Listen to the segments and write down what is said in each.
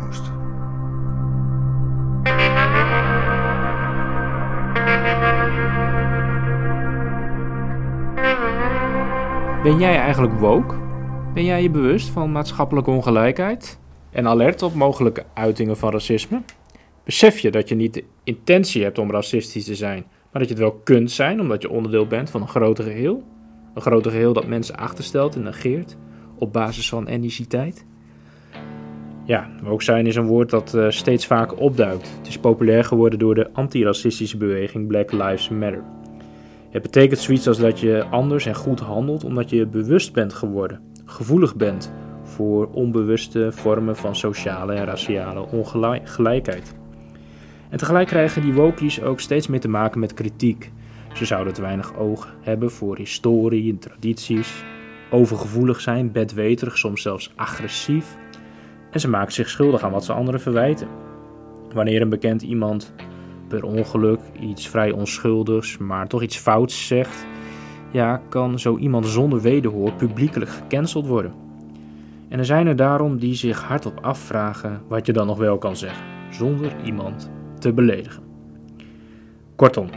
moest. Ben jij eigenlijk woke? Ben jij je bewust van maatschappelijke ongelijkheid? En alert op mogelijke uitingen van racisme? Besef je dat je niet de intentie hebt om racistisch te zijn, maar dat je het wel kunt zijn omdat je onderdeel bent van een groter geheel? Een groter geheel dat mensen achterstelt en negeert op basis van etniciteit? Ja, woke zijn is een woord dat uh, steeds vaker opduikt. Het is populair geworden door de antiracistische beweging Black Lives Matter. Het betekent zoiets als dat je anders en goed handelt omdat je bewust bent geworden, gevoelig bent voor onbewuste vormen van sociale en raciale ongelijkheid. En tegelijk krijgen die wokies ook steeds meer te maken met kritiek. Ze zouden te weinig oog hebben voor historie en tradities, overgevoelig zijn, bedweterig, soms zelfs agressief. En ze maken zich schuldig aan wat ze anderen verwijten. Wanneer een bekend iemand per ongeluk iets vrij onschuldigs, maar toch iets fouts zegt, ja, kan zo iemand zonder wederhoor publiekelijk gecanceld worden. En er zijn er daarom die zich hardop afvragen wat je dan nog wel kan zeggen, zonder iemand te beledigen. Kortom,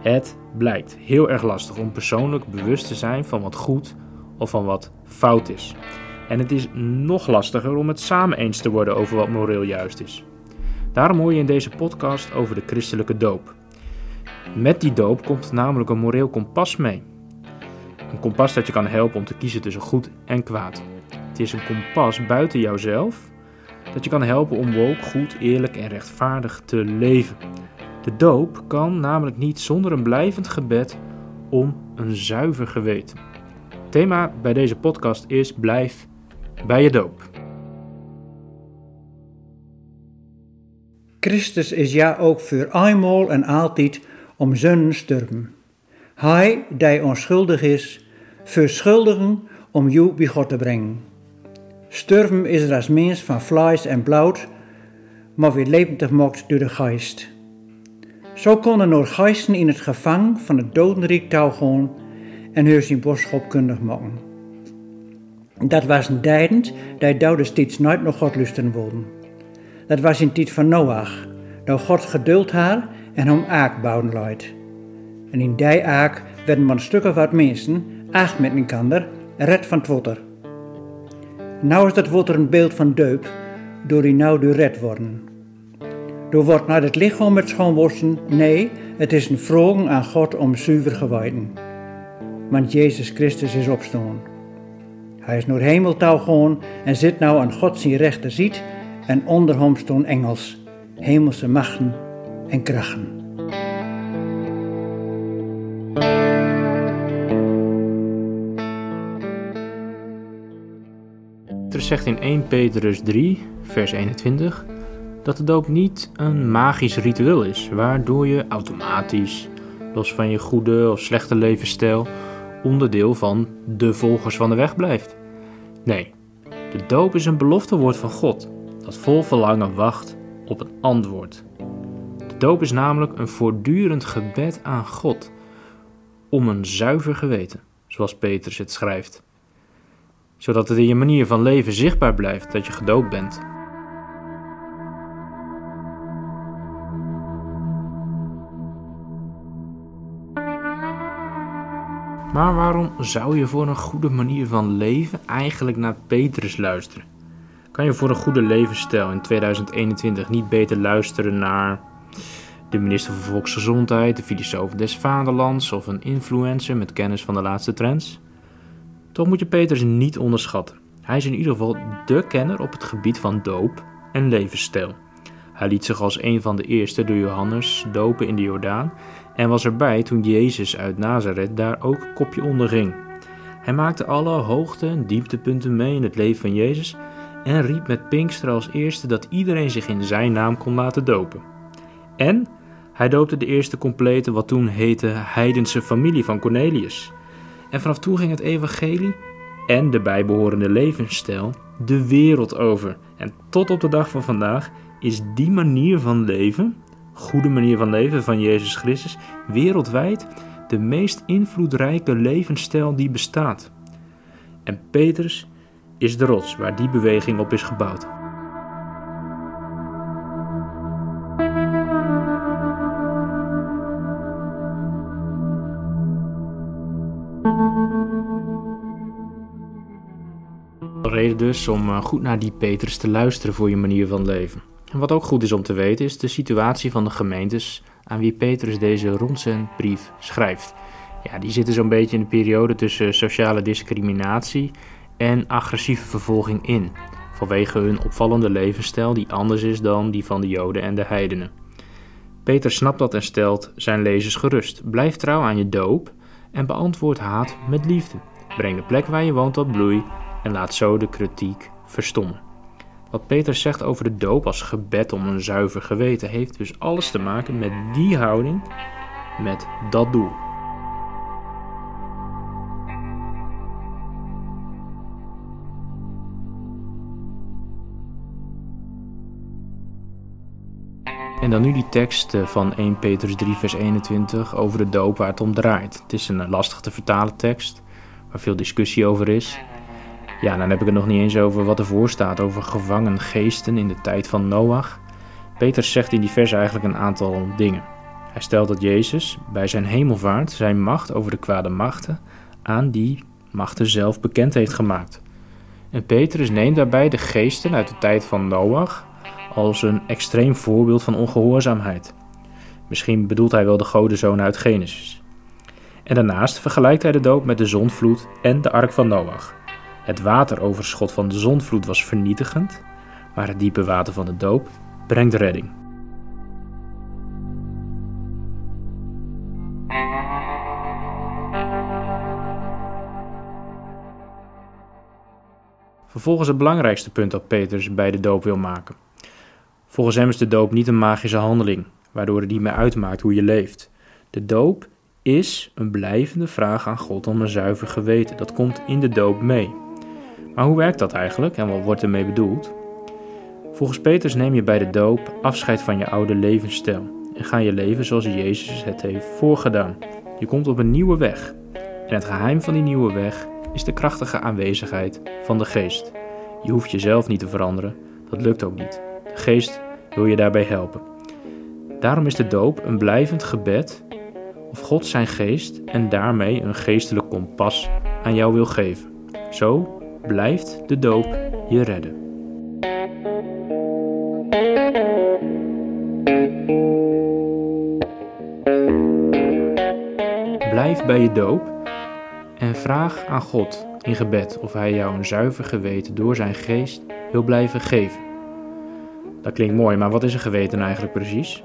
het blijkt heel erg lastig om persoonlijk bewust te zijn van wat goed of van wat fout is. En het is nog lastiger om het samen eens te worden over wat moreel juist is. Daarom hoor je in deze podcast over de christelijke doop. Met die doop komt namelijk een moreel kompas mee. Een kompas dat je kan helpen om te kiezen tussen goed en kwaad. Het is een kompas buiten jouzelf dat je kan helpen om woke, goed, eerlijk en rechtvaardig te leven. De doop kan namelijk niet zonder een blijvend gebed om een zuiver geweten. thema bij deze podcast is blijf bij je doop. Christus is ja ook voor eenmaal en altijd om zonnen sterven. Hij, die onschuldig is, verschuldigen om jou bij God te brengen. Sterven is er als mens van vlees en bloed, maar weer levendig gemaakt door de geest. Zo konden nog geesten in het gevang van het dodenrijk touw gaan en hun zijn boodschap kundig maken. Dat was een tijdend dat douden steeds nooit nog God lusten wilden. Dat was in tijd van Noach, dat God geduld haar en hem aak bouwen luid. En in die aak werden maar stukken wat mensen, acht met elkaar, red van het water. Nou is dat water een beeld van deup, door die nou red worden. Door wordt naar het lichaam met schoonwassen, nee, het is een vrogen aan God om zuiver gewijden. Want Jezus Christus is opstaan. Hij is naar hemeltouw gewoon en zit nou aan God zijn rechterziet en onder hem engels, hemelse machten en krachten. Er zegt in 1 Petrus 3, vers 21, dat de doop niet een magisch ritueel is, waardoor je automatisch, los van je goede of slechte levensstijl, onderdeel van de volgers van de weg blijft. Nee, de doop is een beloftewoord van God dat vol verlangen wacht op een antwoord. De doop is namelijk een voortdurend gebed aan God om een zuiver geweten, zoals Petrus het schrijft. Zodat het in je manier van leven zichtbaar blijft dat je gedoopt bent. Maar waarom zou je voor een goede manier van leven eigenlijk naar Petrus luisteren? Kan je voor een goede levensstijl in 2021 niet beter luisteren naar de minister van Volksgezondheid, de filosoof des Vaderlands of een influencer met kennis van de laatste trends? Toch moet je Petrus niet onderschatten. Hij is in ieder geval dé kenner op het gebied van doop en levensstijl. Hij liet zich als een van de eerste door Johannes dopen in de Jordaan en was erbij toen Jezus uit Nazareth daar ook kopje onder ging. Hij maakte alle hoogte- en dieptepunten mee in het leven van Jezus en riep met Pinkster als eerste dat iedereen zich in zijn naam kon laten dopen. En hij doopte de eerste complete wat toen heette heidense familie van Cornelius. En vanaf toen ging het evangelie en de bijbehorende levensstijl de wereld over. En tot op de dag van vandaag is die manier van leven, goede manier van leven van Jezus Christus, wereldwijd de meest invloedrijke levensstijl die bestaat. En Petrus is de rots waar die beweging op is gebouwd. Reden dus om eh, goed naar die Petrus te luisteren voor je manier van leven. En wat ook goed is om te weten is de situatie van de gemeentes aan wie Petrus deze rondzendbrief schrijft. Ja, die zitten zo'n beetje in de periode tussen sociale discriminatie en agressieve vervolging in, vanwege hun opvallende levensstijl die anders is dan die van de Joden en de heidenen. Peter snapt dat en stelt zijn lezers gerust. Blijf trouw aan je doop en beantwoord haat met liefde. Breng de plek waar je woont tot bloei en laat zo de kritiek verstommen. Wat Peter zegt over de doop als gebed om een zuiver geweten heeft dus alles te maken met die houding, met dat doel. En dan nu die tekst eh, van 1 Petrus 3, vers 21 over de doop waar het om draait. Het is een lastig te vertalen tekst, waar veel discussie over is. Ja, dan heb ik het nog niet eens over wat ervoor staat over gevangen geesten in de tijd van Noach. Petrus zegt in die vers eigenlijk een aantal dingen. Hij stelt dat Jezus bij zijn hemelvaart zijn macht over de kwade machten aan die machten zelf bekend heeft gemaakt. En Petrus neemt daarbij de geesten uit de tijd van Noach als een extreem voorbeeld van ongehoorzaamheid. Misschien bedoelt hij wel de godenzoon uit Genesis. En daarnaast vergelijkt hij de doop met de zondvloed en de ark van Noach. Het wateroverschot van de zondvloed was vernietigend, maar het diepe water van de doop brengt redding. Vervolgens het belangrijkste punt dat Petrus bij de doop wil maken. Volgens hem is de doop niet een magische handeling, waardoor het niet meer uitmaakt hoe je leeft. De doop is een blijvende vraag aan God om een zuiver geweten. Dat komt in de doop mee. Maar hoe werkt dat eigenlijk en wat wordt ermee bedoeld? Volgens Petrus neem je bij de doop afscheid van je oude levensstijl en ga je leven zoals Jezus het heeft voorgedaan. Je komt op een nieuwe weg. En het geheim van die nieuwe weg is de krachtige aanwezigheid van de geest. Je hoeft jezelf niet te veranderen, dat lukt ook niet. De geest wil je daarbij helpen. Daarom is de doop een blijvend gebed of God zijn geest en daarmee een geestelijk kompas aan jou wil geven. Zo blijft de doop je redden. Blijf bij je doop en vraag aan God in gebed of Hij jou een zuiver geweten door zijn geest wil blijven geven. Dat klinkt mooi, maar wat is een geweten eigenlijk precies?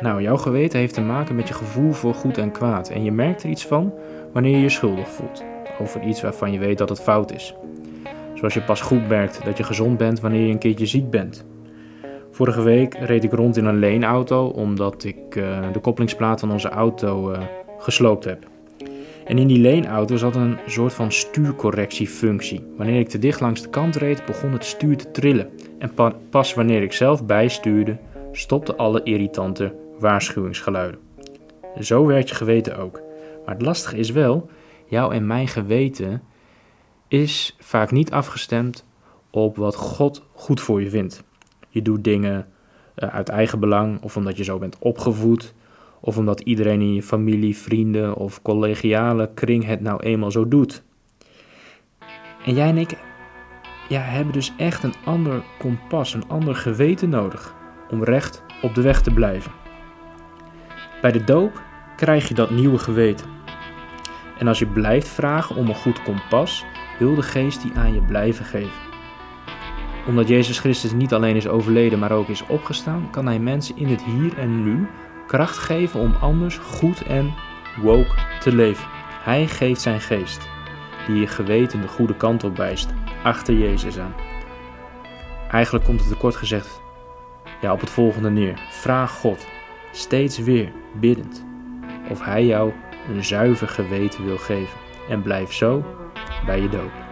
Nou, jouw geweten heeft te maken met je gevoel voor goed en kwaad en je merkt er iets van wanneer je je schuldig voelt over iets waarvan je weet dat het fout is. Zoals je pas goed merkt dat je gezond bent wanneer je een keertje ziek bent. Vorige week reed ik rond in een leenauto omdat ik uh, de koppelingsplaat van onze auto uh, gesloopt heb. En in die leenauto zat een soort van stuurcorrectiefunctie. Wanneer ik te dicht langs de kant reed, begon het stuur te trillen. En pa pas wanneer ik zelf bijstuurde, stopten alle irritante waarschuwingsgeluiden. Zo werkt je geweten ook. Maar het lastige is wel, jouw en mijn geweten is vaak niet afgestemd op wat God goed voor je vindt. Je doet dingen uh, uit eigen belang of omdat je zo bent opgevoed of omdat iedereen in je familie, vrienden of collegiale kring het nou eenmaal zo doet. En jij en ik ja, hebben dus echt een ander kompas, een ander geweten nodig om recht op de weg te blijven. Bij de doop krijg je dat nieuwe geweten. En als je blijft vragen om een goed kompas, wil de geest die aan je blijven geven. Omdat Jezus Christus niet alleen is overleden, maar ook is opgestaan, kan hij mensen in het hier en nu kracht geven om anders goed en woke te leven. Hij geeft zijn geest, die je geweten de goede kant op wijst, achter Jezus aan. Eigenlijk komt het kort gezegd ja, op het volgende neer. Vraag God, steeds weer biddend, of Hij jou een zuiver geweten wil geven. En blijf zo bij je doop.